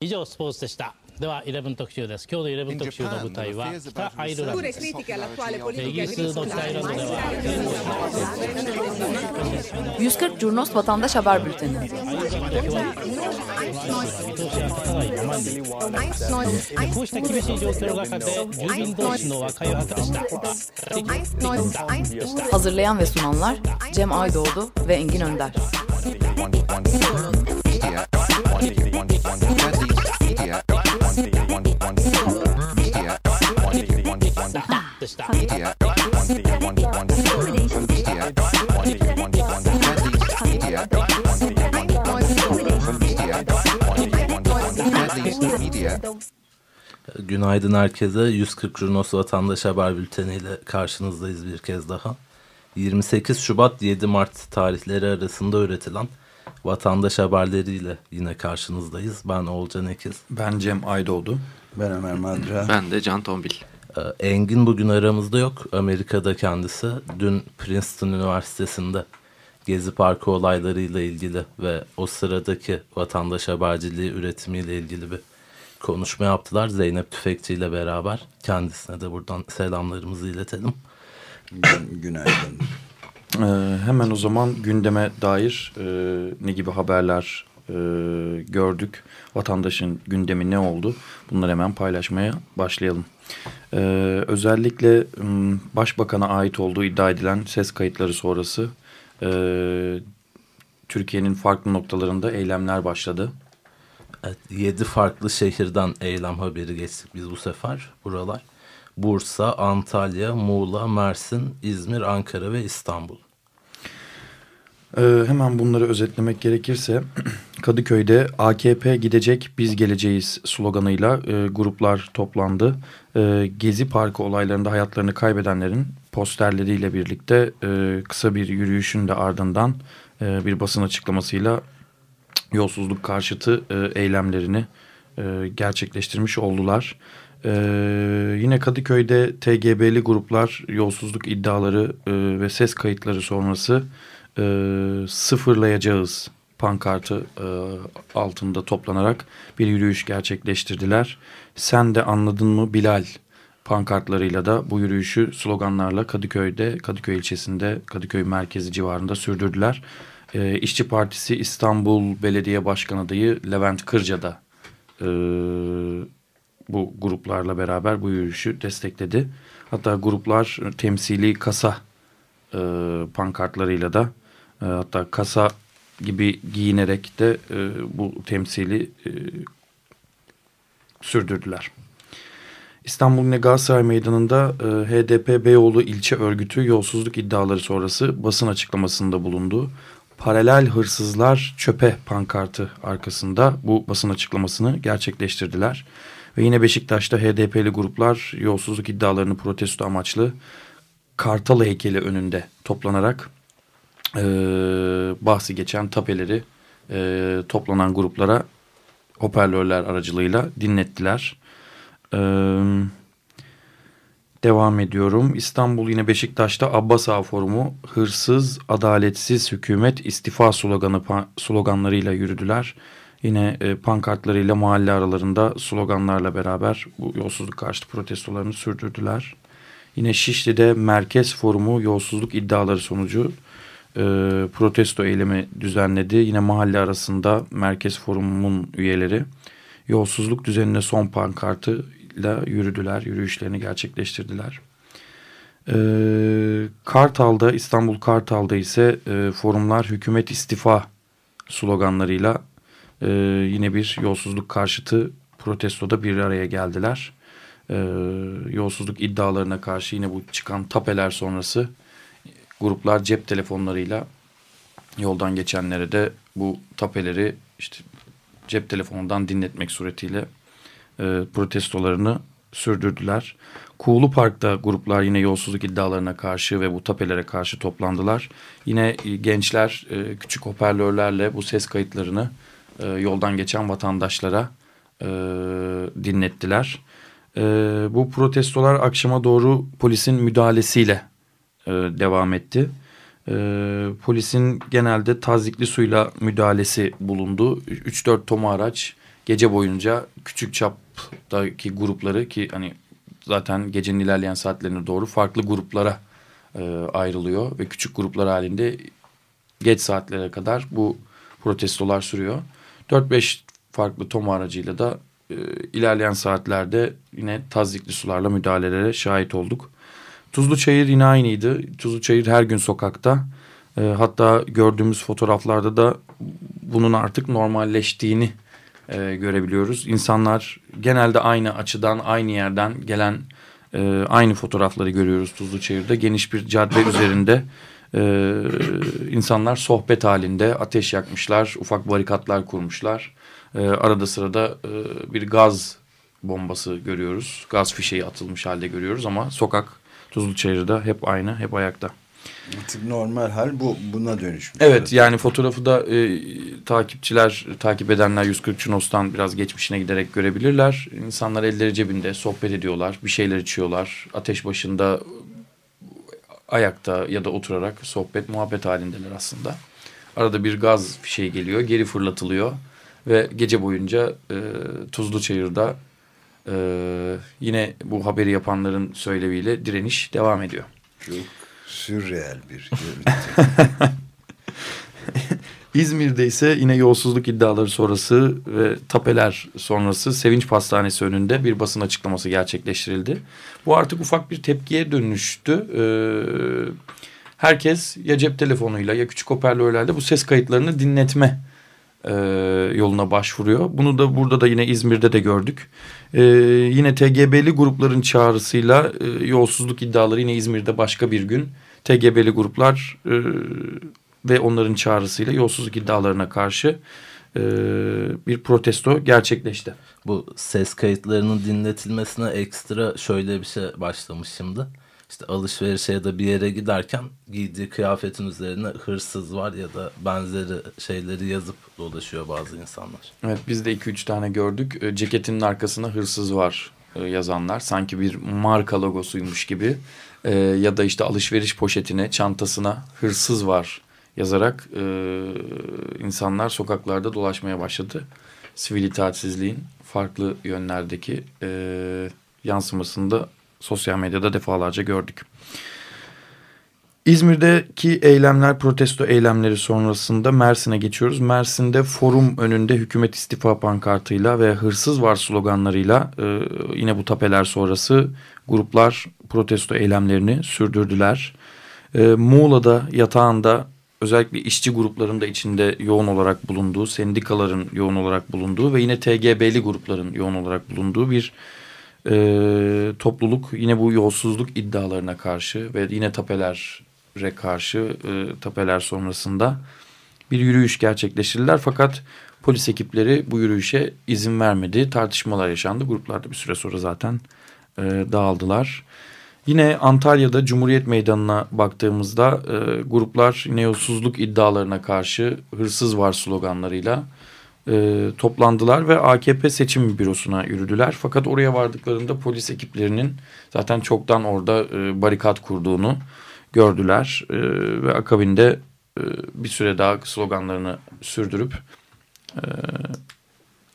以上スポーツでしたでは11特集です今日の11特集の舞台は北アイルランドですイギリスの北アイルランドでは140 Curnos Vatandaş Haber Bülteni. Hazırlayan ve sunanlar Cem Aydoğdu ve Engin Önder. Günaydın herkese. 140 Runos Vatandaş Haber Bülteni ile karşınızdayız bir kez daha. 28 Şubat 7 Mart tarihleri arasında üretilen vatandaş haberleriyle yine karşınızdayız. Ben Olcan Ekiz. Ben Cem Aydoğdu. Ben Ömer Madra. Ben de Can Tombil. Ee, Engin bugün aramızda yok. Amerika'da kendisi. Dün Princeton Üniversitesi'nde Gezi Parkı olaylarıyla ilgili ve o sıradaki vatandaş haberciliği üretimiyle ilgili bir konuşma yaptılar. Zeynep Tüfekçi ile beraber. Kendisine de buradan selamlarımızı iletelim. Gün, günaydın. Ee, hemen o zaman gündeme dair e, ne gibi haberler e, gördük. Vatandaşın gündemi ne oldu? Bunları hemen paylaşmaya başlayalım. Ee, özellikle başbakana ait olduğu iddia edilen ses kayıtları sonrası e, Türkiye'nin farklı noktalarında eylemler başladı. Evet, 7 farklı şehirden eylem haberi geçtik biz bu sefer buralar. Bursa, Antalya, Muğla, Mersin, İzmir, Ankara ve İstanbul. Ee, hemen bunları özetlemek gerekirse Kadıköy'de AKP gidecek biz geleceğiz sloganıyla e, gruplar toplandı. E, Gezi Parkı olaylarında hayatlarını kaybedenlerin posterleriyle birlikte e, kısa bir yürüyüşün de ardından e, bir basın açıklamasıyla yolsuzluk karşıtı e, eylemlerini e, gerçekleştirmiş oldular. Ee, yine Kadıköy'de TGB'li gruplar yolsuzluk iddiaları e, ve ses kayıtları sonrası e, sıfırlayacağız pankartı e, altında toplanarak bir yürüyüş gerçekleştirdiler. Sen de anladın mı Bilal pankartlarıyla da bu yürüyüşü sloganlarla Kadıköy'de, Kadıköy ilçesinde, Kadıköy merkezi civarında sürdürdüler. E, İşçi Partisi İstanbul Belediye Başkan adayı Levent Kırca da e, bu gruplarla beraber bu yürüyüşü destekledi. Hatta gruplar temsili kasa e, pankartlarıyla da e, hatta kasa gibi giyinerek de e, bu temsili e, sürdürdüler. İstanbul Galatasaray Meydanı'nda e, HDP Beyoğlu ilçe örgütü yolsuzluk iddiaları sonrası basın açıklamasında bulundu. Paralel hırsızlar çöpe pankartı arkasında bu basın açıklamasını gerçekleştirdiler. Ve yine Beşiktaş'ta HDP'li gruplar yolsuzluk iddialarını protesto amaçlı Kartal heykeli önünde toplanarak e, bahsi geçen tapeleri e, toplanan gruplara hoparlörler aracılığıyla dinlettiler. E, devam ediyorum. İstanbul yine Beşiktaş'ta Abbas Ağa Forumu hırsız, adaletsiz hükümet istifa sloganı, sloganlarıyla yürüdüler. Yine e, pankartlarıyla mahalle aralarında sloganlarla beraber bu yolsuzluk karşıtı protestolarını sürdürdüler. Yine Şişli'de Merkez Forumu yolsuzluk iddiaları sonucu e, protesto eylemi düzenledi. Yine mahalle arasında Merkez Forum'un üyeleri yolsuzluk düzenine son pankartıyla yürüdüler, yürüyüşlerini gerçekleştirdiler. E, Kartal'da, İstanbul Kartal'da ise e, forumlar hükümet istifa sloganlarıyla e, yine bir yolsuzluk karşıtı protestoda bir araya geldiler. E, yolsuzluk iddialarına karşı yine bu çıkan tapeler sonrası gruplar cep telefonlarıyla yoldan geçenlere de bu tapeleri işte cep telefonundan dinletmek suretiyle e, protestolarını sürdürdüler. Kuğulu Park'ta gruplar yine yolsuzluk iddialarına karşı ve bu tapelere karşı toplandılar. Yine e, gençler e, küçük hoparlörlerle bu ses kayıtlarını e, yoldan geçen vatandaşlara e, dinlettiler. E, bu protestolar akşama doğru polisin müdahalesiyle e, devam etti. E, polisin genelde tazikli suyla müdahalesi bulundu. 3-4 toma araç gece boyunca küçük çaptaki grupları ki hani zaten gecenin ilerleyen saatlerine doğru farklı gruplara e, ayrılıyor ve küçük gruplar halinde geç saatlere kadar bu protestolar sürüyor. 4-5 farklı tom aracıyla da e, ilerleyen saatlerde yine tazikli sularla müdahalelere şahit olduk. Tuzlu Çayır yine aynıydı. Tuzlu Çayır her gün sokakta. E, hatta gördüğümüz fotoğraflarda da bunun artık normalleştiğini e, görebiliyoruz. İnsanlar genelde aynı açıdan, aynı yerden gelen e, aynı fotoğrafları görüyoruz Tuzlu Çayır'da. Geniş bir cadde üzerinde e, insanlar sohbet halinde ateş yakmışlar, ufak barikatlar kurmuşlar. E, arada sırada e, bir gaz bombası görüyoruz. Gaz fişeği atılmış halde görüyoruz ama sokak Tuzlu Çayır'da hep aynı, hep ayakta. Artık normal hal bu buna dönüşmüş. Evet yani fotoğrafı da e, takipçiler, takip edenler 140 Çunos'tan biraz geçmişine giderek görebilirler. İnsanlar elleri cebinde sohbet ediyorlar, bir şeyler içiyorlar. Ateş başında ayakta ya da oturarak sohbet, muhabbet halindeler aslında. Arada bir gaz fişeği geliyor, geri fırlatılıyor. Ve gece boyunca e, Tuzlu Çayır'da e, yine bu haberi yapanların söyleviyle direniş devam ediyor. Çok sürreel bir İzmir'de ise yine yolsuzluk iddiaları sonrası ve tapeler sonrası Sevinç Pastanesi önünde bir basın açıklaması gerçekleştirildi. Bu artık ufak bir tepkiye dönüştü. Ee, herkes ya cep telefonuyla ya küçük hoparlörlerle bu ses kayıtlarını dinletme e, yoluna başvuruyor. Bunu da burada da yine İzmir'de de gördük. E, yine TGB'li grupların çağrısıyla e, yolsuzluk iddiaları yine İzmir'de başka bir gün TGB'li gruplar e, ve onların çağrısıyla yolsuzluk iddialarına karşı e, bir protesto gerçekleşti. Bu ses kayıtlarının dinletilmesine ekstra şöyle bir şey başlamış şimdi işte alışverişe ya da bir yere giderken giydiği kıyafetin üzerine hırsız var ya da benzeri şeyleri yazıp dolaşıyor bazı insanlar. Evet biz de iki üç tane gördük. E, ceketinin arkasına hırsız var e, yazanlar. Sanki bir marka logosuymuş gibi. E, ya da işte alışveriş poşetine, çantasına hırsız var yazarak insanlar sokaklarda dolaşmaya başladı. Sivil itaatsizliğin farklı yönlerdeki e, yansımasını da sosyal medyada defalarca gördük. İzmir'deki eylemler, protesto eylemleri sonrasında Mersin'e geçiyoruz. Mersin'de forum önünde hükümet istifa pankartıyla ve hırsız var sloganlarıyla e, yine bu tapeler sonrası gruplar protesto eylemlerini sürdürdüler. E, Muğla'da yatağında özellikle işçi gruplarında içinde yoğun olarak bulunduğu, sendikaların yoğun olarak bulunduğu ve yine TGB'li grupların yoğun olarak bulunduğu bir e, topluluk yine bu yolsuzluk iddialarına karşı ve yine tapelere karşı e, tapeler sonrasında bir yürüyüş gerçekleştirdiler. Fakat polis ekipleri bu yürüyüşe izin vermedi. Tartışmalar yaşandı. Gruplar da bir süre sonra zaten e, dağıldılar. Yine Antalya'da Cumhuriyet Meydanı'na baktığımızda e, gruplar yine yolsuzluk iddialarına karşı hırsız var sloganlarıyla e, toplandılar ve AKP seçim bürosuna yürüdüler. Fakat oraya vardıklarında polis ekiplerinin zaten çoktan orada e, barikat kurduğunu gördüler. E, ve akabinde e, bir süre daha sloganlarını sürdürüp e,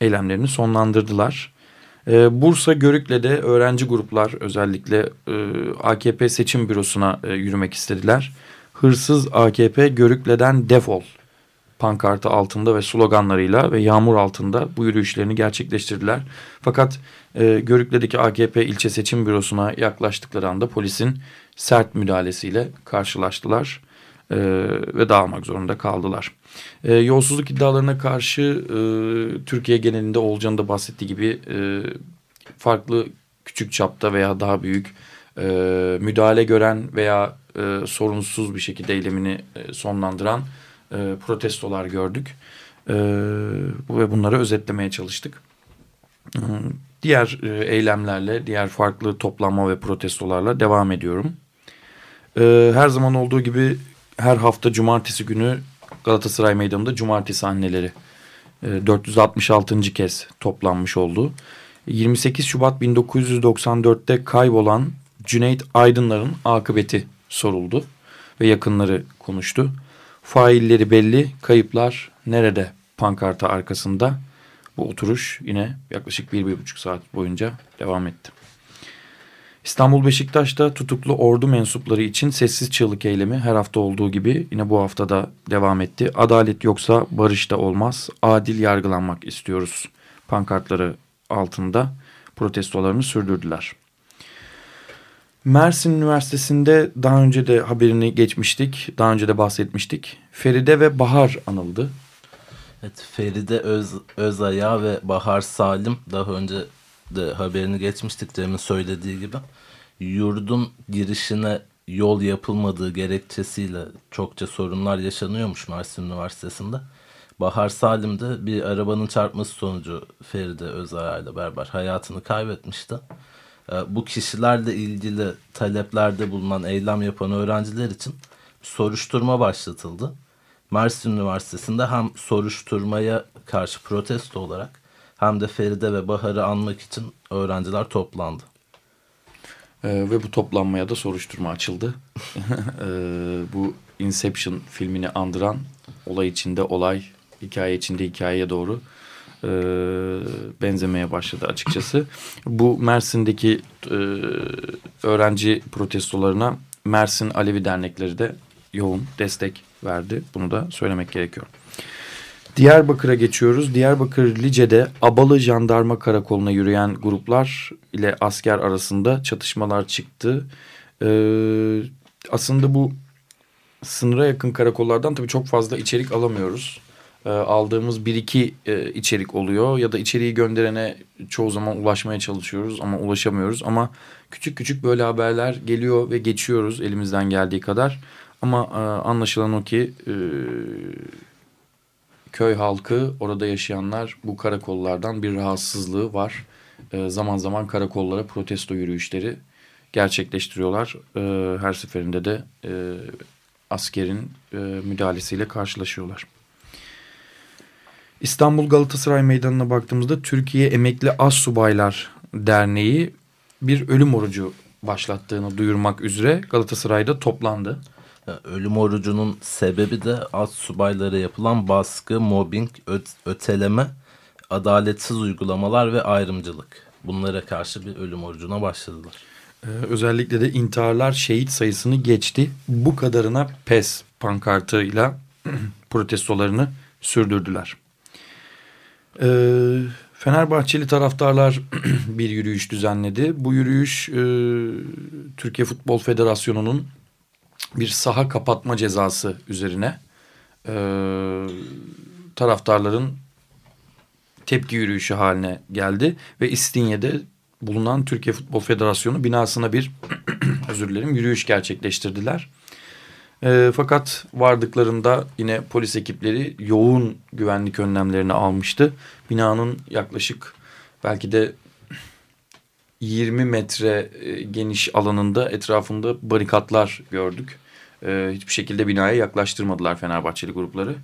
eylemlerini sonlandırdılar. E, Bursa Görükle'de öğrenci gruplar özellikle e, AKP seçim bürosuna e, yürümek istediler. Hırsız AKP Görükle'den defol pankartı altında ve sloganlarıyla ve yağmur altında bu yürüyüşlerini gerçekleştirdiler. Fakat e, Görükle'deki AKP ilçe seçim bürosuna yaklaştıkları anda polisin sert müdahalesiyle karşılaştılar e, ve dağılmak zorunda kaldılar. E, yolsuzluk iddialarına karşı e, Türkiye genelinde Olcan'ın da bahsettiği gibi e, farklı küçük çapta veya daha büyük e, müdahale gören veya e, sorunsuz bir şekilde eylemini e, sonlandıran e, protestolar gördük. E, ve bunları özetlemeye çalıştık. E, diğer e, eylemlerle, diğer farklı toplanma ve protestolarla devam ediyorum. E, her zaman olduğu gibi her hafta cumartesi günü Galatasaray Meydanı'nda cumartesi anneleri e, 466. kez toplanmış oldu. 28 Şubat 1994'te kaybolan Cüneyt Aydınlar'ın akıbeti soruldu ve yakınları konuştu. Failleri belli, kayıplar nerede pankartı arkasında. Bu oturuş yine yaklaşık bir, bir buçuk saat boyunca devam etti. İstanbul Beşiktaş'ta tutuklu ordu mensupları için sessiz çığlık eylemi her hafta olduğu gibi yine bu hafta da devam etti. Adalet yoksa barış da olmaz. Adil yargılanmak istiyoruz. Pankartları altında protestolarını sürdürdüler. Mersin Üniversitesi'nde daha önce de haberini geçmiştik. Daha önce de bahsetmiştik. Feride ve Bahar anıldı. Evet, Feride Öz, Özaya ve Bahar Salim daha önce de haberini geçmiştik Cem'in söylediği gibi. Yurdun girişine yol yapılmadığı gerekçesiyle çokça sorunlar yaşanıyormuş Mersin Üniversitesi'nde. Bahar Salim de bir arabanın çarpması sonucu Feride Özaya ile beraber hayatını kaybetmişti. Ee, bu kişilerle ilgili taleplerde bulunan eylem yapan öğrenciler için soruşturma başlatıldı. Mersin Üniversitesi'nde hem soruşturmaya karşı protesto olarak hem de Feride ve Bahar'ı anmak için öğrenciler toplandı. Ee, ve bu toplanmaya da soruşturma açıldı. ee, bu Inception filmini andıran olay içinde olay, hikaye içinde hikayeye doğru e, benzemeye başladı açıkçası. Bu Mersin'deki e, öğrenci protestolarına Mersin Alevi dernekleri de yoğun destek verdi. Bunu da söylemek gerekiyor. Diyarbakır'a geçiyoruz. Diyarbakır Lice'de Abalı Jandarma Karakolu'na yürüyen gruplar ile asker arasında çatışmalar çıktı. Ee, aslında bu sınıra yakın karakollardan tabii çok fazla içerik alamıyoruz. Ee, aldığımız bir iki e, içerik oluyor ya da içeriği gönderene çoğu zaman ulaşmaya çalışıyoruz ama ulaşamıyoruz. Ama küçük küçük böyle haberler geliyor ve geçiyoruz elimizden geldiği kadar. Ama e, anlaşılan o ki e, köy halkı orada yaşayanlar bu karakollardan bir rahatsızlığı var. E, zaman zaman karakollara protesto yürüyüşleri gerçekleştiriyorlar. E, her seferinde de e, askerin e, müdahalesiyle karşılaşıyorlar. İstanbul Galatasaray Meydanı'na baktığımızda Türkiye Emekli As Subaylar Derneği bir ölüm orucu başlattığını duyurmak üzere Galatasaray'da toplandı. Ölüm orucunun sebebi de az subaylara yapılan baskı, mobbing, öteleme, adaletsiz uygulamalar ve ayrımcılık. Bunlara karşı bir ölüm orucuna başladılar. Ee, özellikle de intiharlar şehit sayısını geçti. Bu kadarına pes pankartıyla protestolarını sürdürdüler. Ee, Fenerbahçeli taraftarlar bir yürüyüş düzenledi. Bu yürüyüş e, Türkiye Futbol Federasyonu'nun bir saha kapatma cezası üzerine e, taraftarların tepki yürüyüşü haline geldi ve İstinye'de bulunan Türkiye Futbol Federasyonu binasına bir özür dilerim yürüyüş gerçekleştirdiler. E, fakat vardıklarında yine polis ekipleri yoğun güvenlik önlemlerini almıştı. Binanın yaklaşık belki de 20 metre e, geniş alanında etrafında barikatlar gördük. E, hiçbir şekilde binaya yaklaştırmadılar Fenerbahçeli grupları.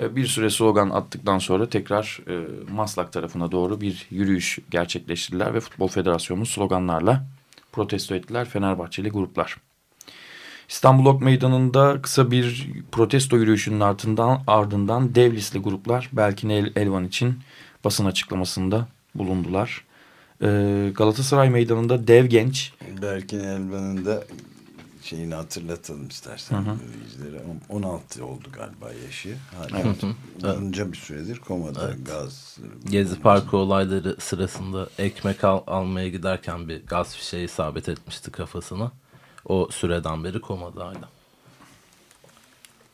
E, bir süre slogan attıktan sonra tekrar e, Maslak tarafına doğru bir yürüyüş gerçekleştirdiler ve Futbol Federasyonu sloganlarla protesto ettiler Fenerbahçeli gruplar. İstanbul Ok Meydanı'nda kısa bir protesto yürüyüşünün ardından, ardından Devlisli gruplar Belkin El Elvan için basın açıklamasında bulundular. Ee, Galatasaray Meydanı'nda dev genç. Belkin Elvan'ın da şeyini hatırlatalım istersen hı hı. 16 oldu galiba yaşı. Hala uzunca bir süredir komada evet. gaz. Gezi Parkı olayları sırasında ekmek al almaya giderken bir gaz fişeği isabet etmişti kafasına. O süreden beri komadaydı.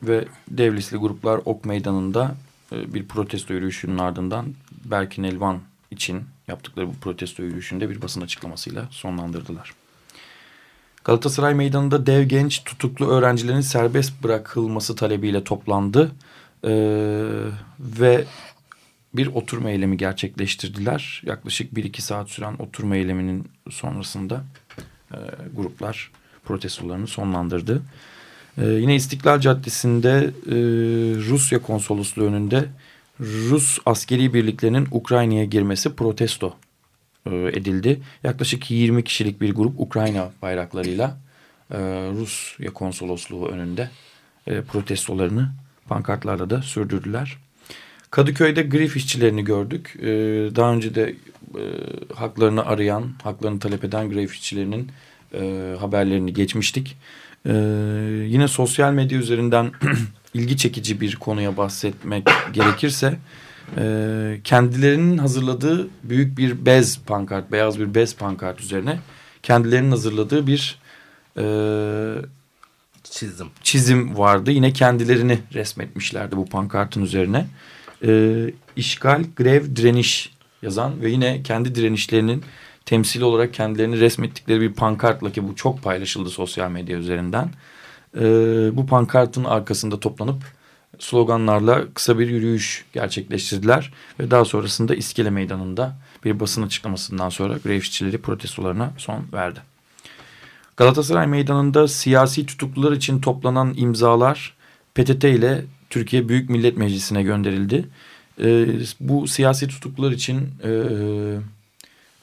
Ve Devlisli gruplar Ok Meydanı'nda e, bir protesto yürüyüşünün ardından Berkin Elvan için yaptıkları bu protesto yürüyüşünde bir basın açıklamasıyla sonlandırdılar. Galatasaray Meydanı'nda dev genç tutuklu öğrencilerin serbest bırakılması talebiyle toplandı. Ee, ve bir oturma eylemi gerçekleştirdiler. Yaklaşık 1-2 saat süren oturma eyleminin sonrasında e, gruplar protestolarını sonlandırdı. Ee, yine İstiklal Caddesi'nde e, Rusya konsolosluğu önünde Rus askeri birliklerinin Ukrayna'ya girmesi protesto e, edildi. Yaklaşık 20 kişilik bir grup Ukrayna bayraklarıyla e, Rusya konsolosluğu önünde e, protestolarını pankartlarla da sürdürdüler. Kadıköy'de grif işçilerini gördük. E, daha önce de e, haklarını arayan, haklarını talep eden grif işçilerinin e, haberlerini geçmiştik. E, yine sosyal medya üzerinden ilgi çekici bir konuya bahsetmek gerekirse e, kendilerinin hazırladığı büyük bir bez pankart, beyaz bir bez pankart üzerine kendilerinin hazırladığı bir e, çizim çizim vardı. Yine kendilerini resmetmişlerdi bu pankartın üzerine. E, işgal, grev, direniş yazan ve yine kendi direnişlerinin temsili olarak kendilerini resmettikleri bir pankartla ki bu çok paylaşıldı sosyal medya üzerinden. E, bu pankartın arkasında toplanıp sloganlarla kısa bir yürüyüş gerçekleştirdiler. Ve daha sonrasında İskele Meydanı'nda bir basın açıklamasından sonra grev işçileri protestolarına son verdi. Galatasaray Meydanı'nda siyasi tutuklular için toplanan imzalar PTT ile Türkiye Büyük Millet Meclisi'ne gönderildi. E, bu siyasi tutuklular için e,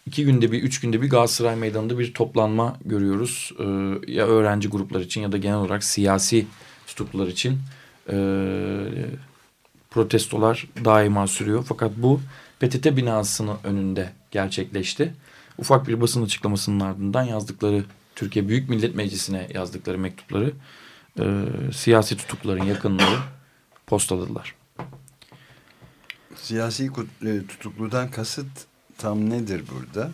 iki günde bir, üç günde bir Galatasaray Meydanı'nda bir toplanma görüyoruz. E, ya öğrenci gruplar için ya da genel olarak siyasi tutuklular için e, protestolar daima sürüyor. Fakat bu PTT binasının önünde gerçekleşti. Ufak bir basın açıklamasının ardından yazdıkları Türkiye Büyük Millet Meclisi'ne yazdıkları mektupları e, siyasi tutukluların yakınları postaladılar. Siyasi e, tutukludan kasıt tam nedir burada?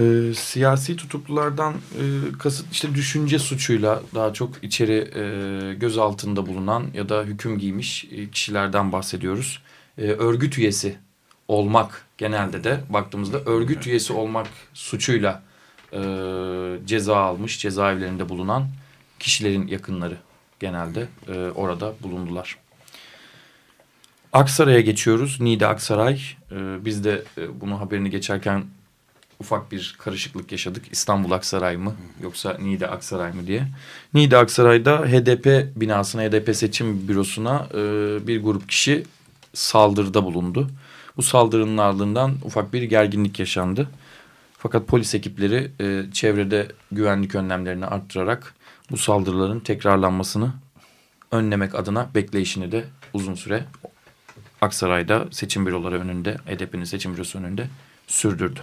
E, siyasi tutuklulardan e, kasıt işte düşünce suçuyla daha çok içeri e, göz altında bulunan ya da hüküm giymiş e, kişilerden bahsediyoruz. E, örgüt üyesi olmak genelde de baktığımızda örgüt üyesi olmak suçuyla e, ceza almış cezaevlerinde bulunan kişilerin yakınları genelde e, orada bulundular. Aksaray'a geçiyoruz. Niğde Aksaray. E, biz de e, bunu haberini geçerken ufak bir karışıklık yaşadık. İstanbul Aksaray mı yoksa Niğde Aksaray mı diye. Niğde Aksaray'da HDP binasına, HDP seçim bürosuna e, bir grup kişi saldırıda bulundu. Bu saldırının ardından ufak bir gerginlik yaşandı. Fakat polis ekipleri e, çevrede güvenlik önlemlerini arttırarak bu saldırıların tekrarlanmasını önlemek adına bekleyişini de uzun süre Aksaray'da seçim büroları önünde, HDP'nin seçim bürosu önünde sürdürdü.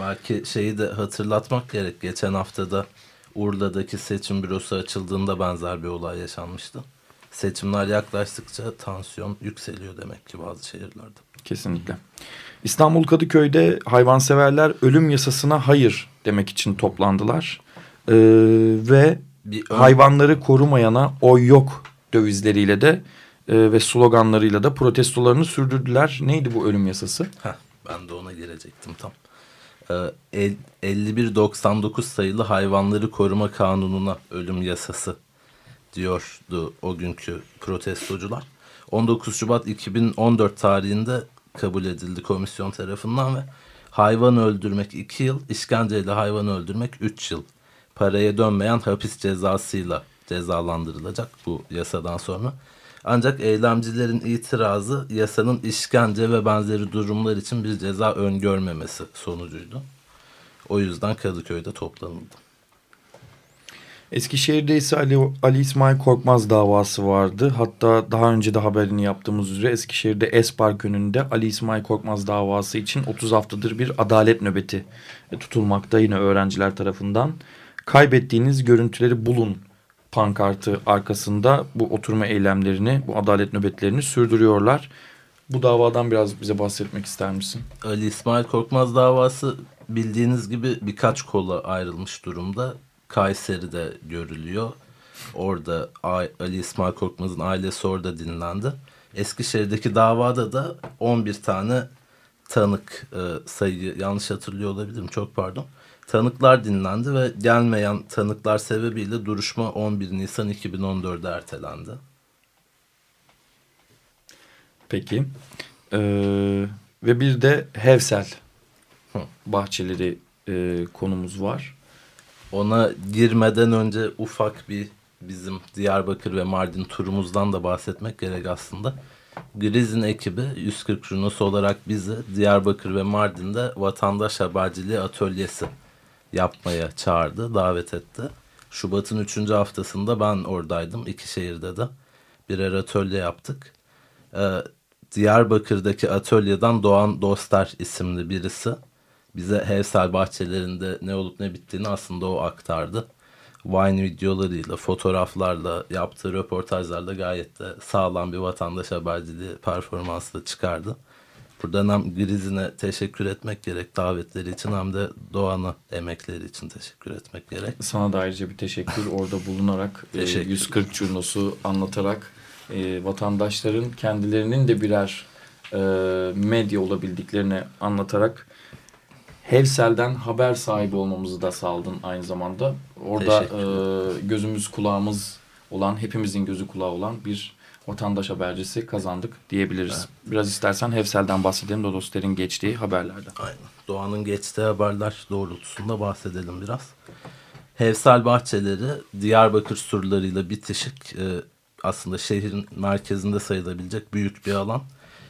Belki şeyi de hatırlatmak gerek. Geçen haftada Urla'daki seçim bürosu açıldığında benzer bir olay yaşanmıştı. Seçimler yaklaştıkça tansiyon yükseliyor demek ki bazı şehirlerde. Kesinlikle. İstanbul Kadıköy'de hayvanseverler ölüm yasasına hayır demek için toplandılar. Ee, ve bir hayvanları korumayana oy yok dövizleriyle de e, ve sloganlarıyla da protestolarını sürdürdüler. Neydi bu ölüm yasası? Heh, ben de ona gelecektim tam. Ee, 5199 sayılı hayvanları koruma kanununa ölüm yasası diyordu o günkü protestocular. 19 Şubat 2014 tarihinde kabul edildi komisyon tarafından ve hayvan öldürmek 2 yıl, işkenceyle hayvan öldürmek 3 yıl. Paraya dönmeyen hapis cezasıyla cezalandırılacak bu yasadan sonra. Ancak eylemcilerin itirazı yasanın işkence ve benzeri durumlar için bir ceza öngörmemesi sonucuydu. O yüzden Kadıköy'de toplanıldı. Eskişehir'de ise Ali, Ali İsmail Korkmaz davası vardı. Hatta daha önce de haberini yaptığımız üzere Eskişehir'de Espark önünde Ali İsmail Korkmaz davası için 30 haftadır bir adalet nöbeti tutulmakta yine öğrenciler tarafından. Kaybettiğiniz görüntüleri bulun pankartı arkasında bu oturma eylemlerini, bu adalet nöbetlerini sürdürüyorlar. Bu davadan biraz bize bahsetmek ister misin? Ali İsmail Korkmaz davası bildiğiniz gibi birkaç kola ayrılmış durumda. Kayseri'de görülüyor. Orada Ali İsmail Korkmaz'ın ailesi orada dinlendi. Eskişehir'deki davada da 11 tane tanık e, sayı yanlış hatırlıyor olabilirim çok pardon. Tanıklar dinlendi ve gelmeyen tanıklar sebebiyle duruşma 11 Nisan 2014'de ertelendi. Peki. Ee, ve bir de Hevsel bahçeleri e, konumuz var. Ona girmeden önce ufak bir bizim Diyarbakır ve Mardin turumuzdan da bahsetmek gerek aslında. Griz'in ekibi 140 Runosu olarak bizi Diyarbakır ve Mardin'de vatandaş haberciliği atölyesi yapmaya çağırdı, davet etti. Şubat'ın 3. haftasında ben oradaydım. iki şehirde de birer atölye yaptık. Ee, Diyarbakır'daki atölyeden Doğan Dostar isimli birisi bize Hevsel bahçelerinde ne olup ne bittiğini aslında o aktardı. Vine videolarıyla, fotoğraflarla, yaptığı röportajlarla gayet de sağlam bir vatandaş haberciliği performansla çıkardı. Buradan hem Grizin'e teşekkür etmek gerek davetleri için hem de Doğan'a emekleri için teşekkür etmek gerek. Sana da ayrıca bir teşekkür orada bulunarak e, teşekkür. 140 curnosu anlatarak e, vatandaşların kendilerinin de birer e, medya olabildiklerini anlatarak Hevsel'den haber sahibi olmamızı da sağladın aynı zamanda. Orada e, gözümüz kulağımız olan, hepimizin gözü kulağı olan bir vatandaş habercisi kazandık diyebiliriz. Evet. Biraz istersen Hevsel'den bahsedelim Dodosler'in geçtiği haberlerden. Aynen. Doğan'ın geçtiği haberler doğrultusunda bahsedelim biraz. Hevsel bahçeleri Diyarbakır surlarıyla bitişik e, aslında şehrin merkezinde sayılabilecek büyük bir alan.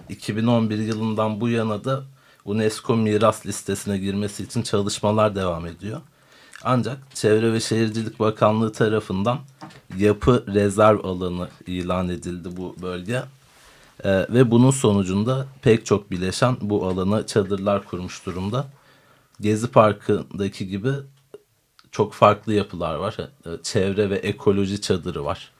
2011 yılından bu yana da UNESCO miras listesine girmesi için çalışmalar devam ediyor. Ancak Çevre ve Şehircilik Bakanlığı tarafından yapı rezerv alanı ilan edildi bu bölge. Ee, ve bunun sonucunda pek çok bileşen bu alana çadırlar kurmuş durumda. Gezi Parkı'ndaki gibi çok farklı yapılar var. Ee, çevre ve ekoloji çadırı var.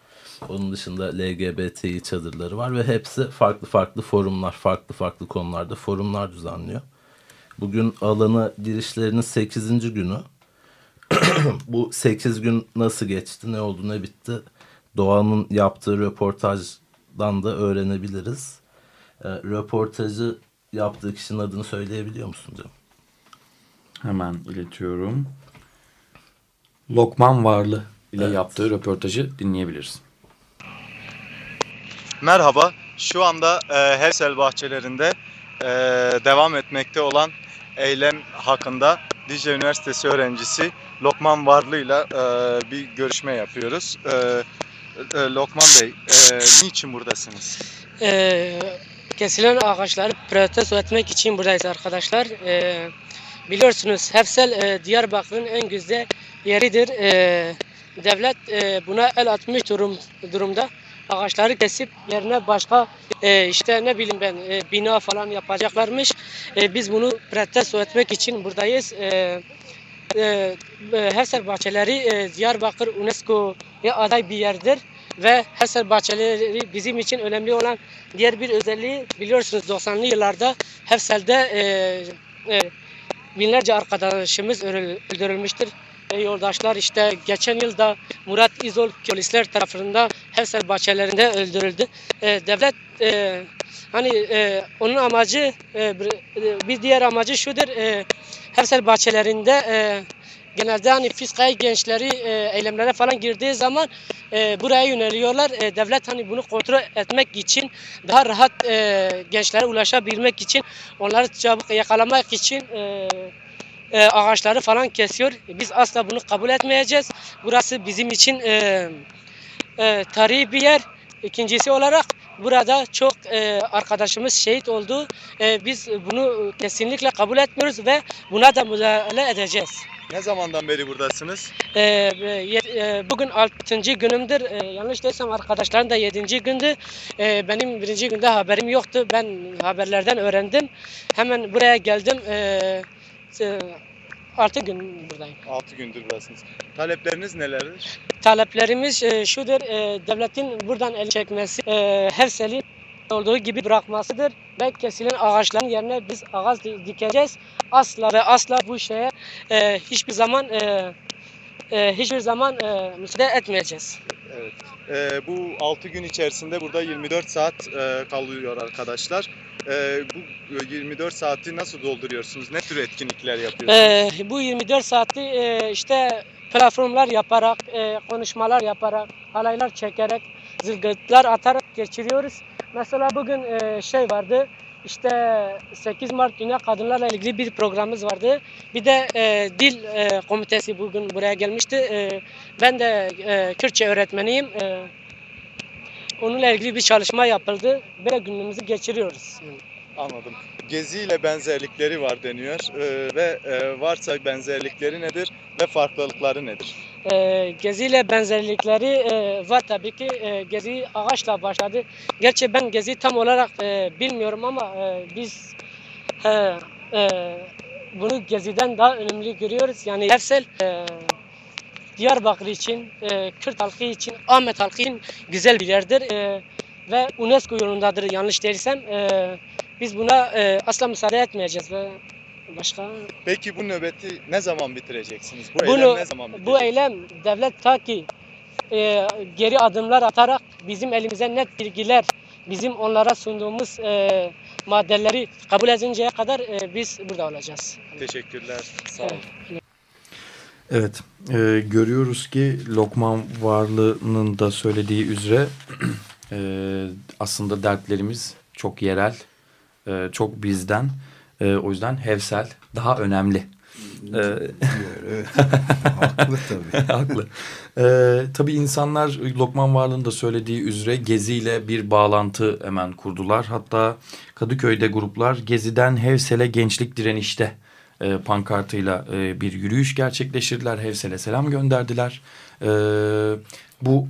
Onun dışında LGBTİ çadırları var ve hepsi farklı farklı forumlar, farklı farklı konularda forumlar düzenliyor. Bugün alana girişlerinin 8. günü. Bu 8 gün nasıl geçti, ne oldu, ne bitti? Doğan'ın yaptığı röportajdan da öğrenebiliriz. E, röportajı yaptığı kişinin adını söyleyebiliyor musun canım? Hemen iletiyorum. Lokman Varlı ile evet. yaptığı röportajı dinleyebiliriz. Merhaba, şu anda e, Hevsel bahçelerinde e, devam etmekte olan eylem hakkında Dicle Üniversitesi öğrencisi Lokman Varlı ile bir görüşme yapıyoruz. E, e, Lokman Bey, e, niçin buradasınız? E, kesilen ağaçları protesto etmek için buradayız arkadaşlar. E, biliyorsunuz Hefsel e, Diyarbakır'ın en güzel yeridir. E, devlet e, buna el atmış durum, durumda ağaçları kesip yerine başka e, işte ne bileyim ben e, bina falan yapacaklarmış. E, biz bunu protesto etmek için buradayız. E, e, Heser Bahçeleri e, Diyarbakır UNESCO'ya aday bir yerdir ve Heser Bahçeleri bizim için önemli olan diğer bir özelliği biliyorsunuz 90'lı yıllarda Hefsel'de e, e, binlerce arkadaşımız öldürülmüştür yoldaşlar işte geçen yılda Murat İzol polisler tarafından Hevsel bahçelerinde öldürüldü. E, devlet e, hani e, onun amacı e, bir diğer amacı şudur. E, Hevsel bahçelerinde e, genelde hani fiskayı gençleri e, eylemlere falan girdiği zaman e, buraya yöneliyorlar. E, devlet hani bunu kontrol etmek için daha rahat e, gençlere ulaşabilmek için onları çabuk yakalamak için e, e, ağaçları falan kesiyor. Biz asla bunu kabul etmeyeceğiz. Burası bizim için e, e, tarihi bir yer. İkincisi olarak burada çok e, arkadaşımız şehit oldu. E, biz bunu kesinlikle kabul etmiyoruz ve buna da müdahale edeceğiz. Ne zamandan beri buradasınız? Ee, e, bugün 6. günümdür. Ee, yanlış değilsem arkadaşların da 7. gündü. Ee, benim birinci günde haberim yoktu. Ben haberlerden öğrendim. Hemen buraya geldim. Ee, 6 gün buradayım. 6 gündür buradasınız. Talepleriniz nelerdir? Taleplerimiz e, şudur. E, devletin buradan el çekmesi, e, her selin olduğu gibi bırakmasıdır ve kesilen ağaçların yerine biz ağaç dikeceğiz. Asla ve asla bu şeye e, hiçbir zaman e, e, hiçbir zaman e, müsaade etmeyeceğiz. Evet. E, bu 6 gün içerisinde burada 24 saat e, kalıyor arkadaşlar. E, bu 24 saati nasıl dolduruyorsunuz? Ne tür etkinlikler yapıyorsunuz? E, bu 24 saati e, işte platformlar yaparak, e, konuşmalar yaparak, halaylar çekerek, zılgıtlar atarak geçiriyoruz. Mesela bugün e, şey vardı, işte 8 Mart Dünya Kadınlarla ilgili bir programımız vardı. Bir de e, dil e, komitesi bugün buraya gelmişti. E, ben de e, Kürtçe öğretmeniyim. E, onunla ilgili bir çalışma yapıldı. Böyle günümüzü geçiriyoruz. Anladım. Gezi ile benzerlikleri var deniyor ee, ve e, varsa benzerlikleri nedir ve farklılıkları nedir? E, Gezi ile benzerlikleri e, var tabii ki. E, Gezi ağaçla başladı. Gerçi ben Gezi tam olarak e, bilmiyorum ama e, biz e, e, bunu Gezi'den daha önemli görüyoruz. Yani Hersel e, Diyarbakır için, e, Kürt halkı için, Ahmet halkı için güzel bir yerdir. E, ve UNESCO yolundadır yanlış değilsem. E, biz buna e, asla müsaade etmeyeceğiz ve başka Peki bu nöbeti ne zaman bitireceksiniz? Bu Bunu- eylem ne zaman bitecek? bu eylem devlet ta ki e, geri adımlar atarak bizim elimize net bilgiler, bizim onlara sunduğumuz e, maddeleri kabul edinceye kadar e, biz burada olacağız. Teşekkürler. Sağ olun. Evet, e, görüyoruz ki Lokman Varlı'nın da söylediği üzere e, aslında dertlerimiz çok yerel, e, çok bizden. E, o yüzden Hevsel daha önemli. E, Diyor, evet. Haklı tabii. Haklı. Ee, tabii insanlar Lokman Varlı'nın da söylediği üzere Gezi ile bir bağlantı hemen kurdular. Hatta Kadıköy'de gruplar Gezi'den Hevsel'e gençlik direnişte e, pankartıyla e, bir yürüyüş gerçekleştirdiler. Hevsel'e selam gönderdiler. E, bu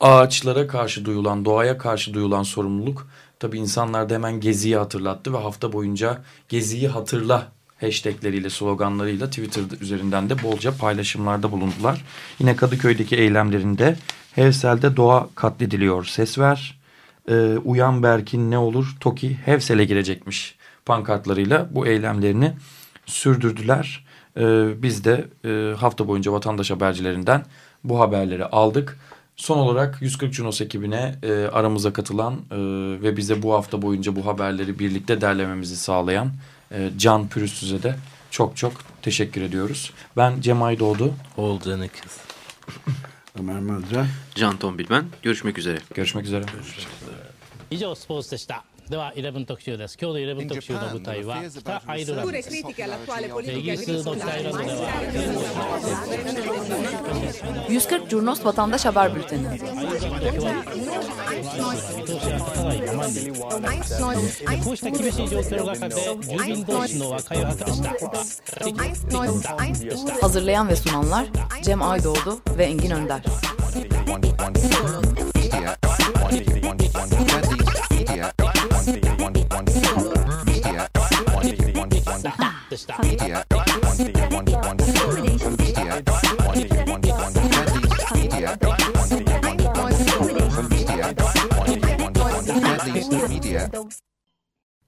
ağaçlara karşı duyulan, doğaya karşı duyulan sorumluluk tabii insanlarda hemen Gezi'yi hatırlattı ve hafta boyunca Gezi'yi hatırla hashtagleriyle, sloganlarıyla Twitter üzerinden de bolca paylaşımlarda bulundular. Yine Kadıköy'deki eylemlerinde Hevsel'de doğa katlediliyor ses ver. Ee, uyan Berkin ne olur Toki Hevsel'e girecekmiş pankartlarıyla bu eylemlerini sürdürdüler. Ee, biz de e, hafta boyunca vatandaş habercilerinden bu haberleri aldık. Son olarak 140 Cunos ekibine e, aramıza katılan e, ve bize bu hafta boyunca bu haberleri birlikte derlememizi sağlayan e, Can Pürüzsüz'e de çok çok teşekkür ediyoruz. Ben Cem Aydoğdu. Oğulcan İkiz. Ömer Madra. Can Tombilmen. Görüşmek üzere. Görüşmek üzere. 以上スポーツでした では11特集です今日の11特集の舞台は北アイルランド Pure です critiche all'attuale イ politica ギリスの北アイルランドでは 140 Curnos Vatandaş Haber Bülteni. 見通しが立たない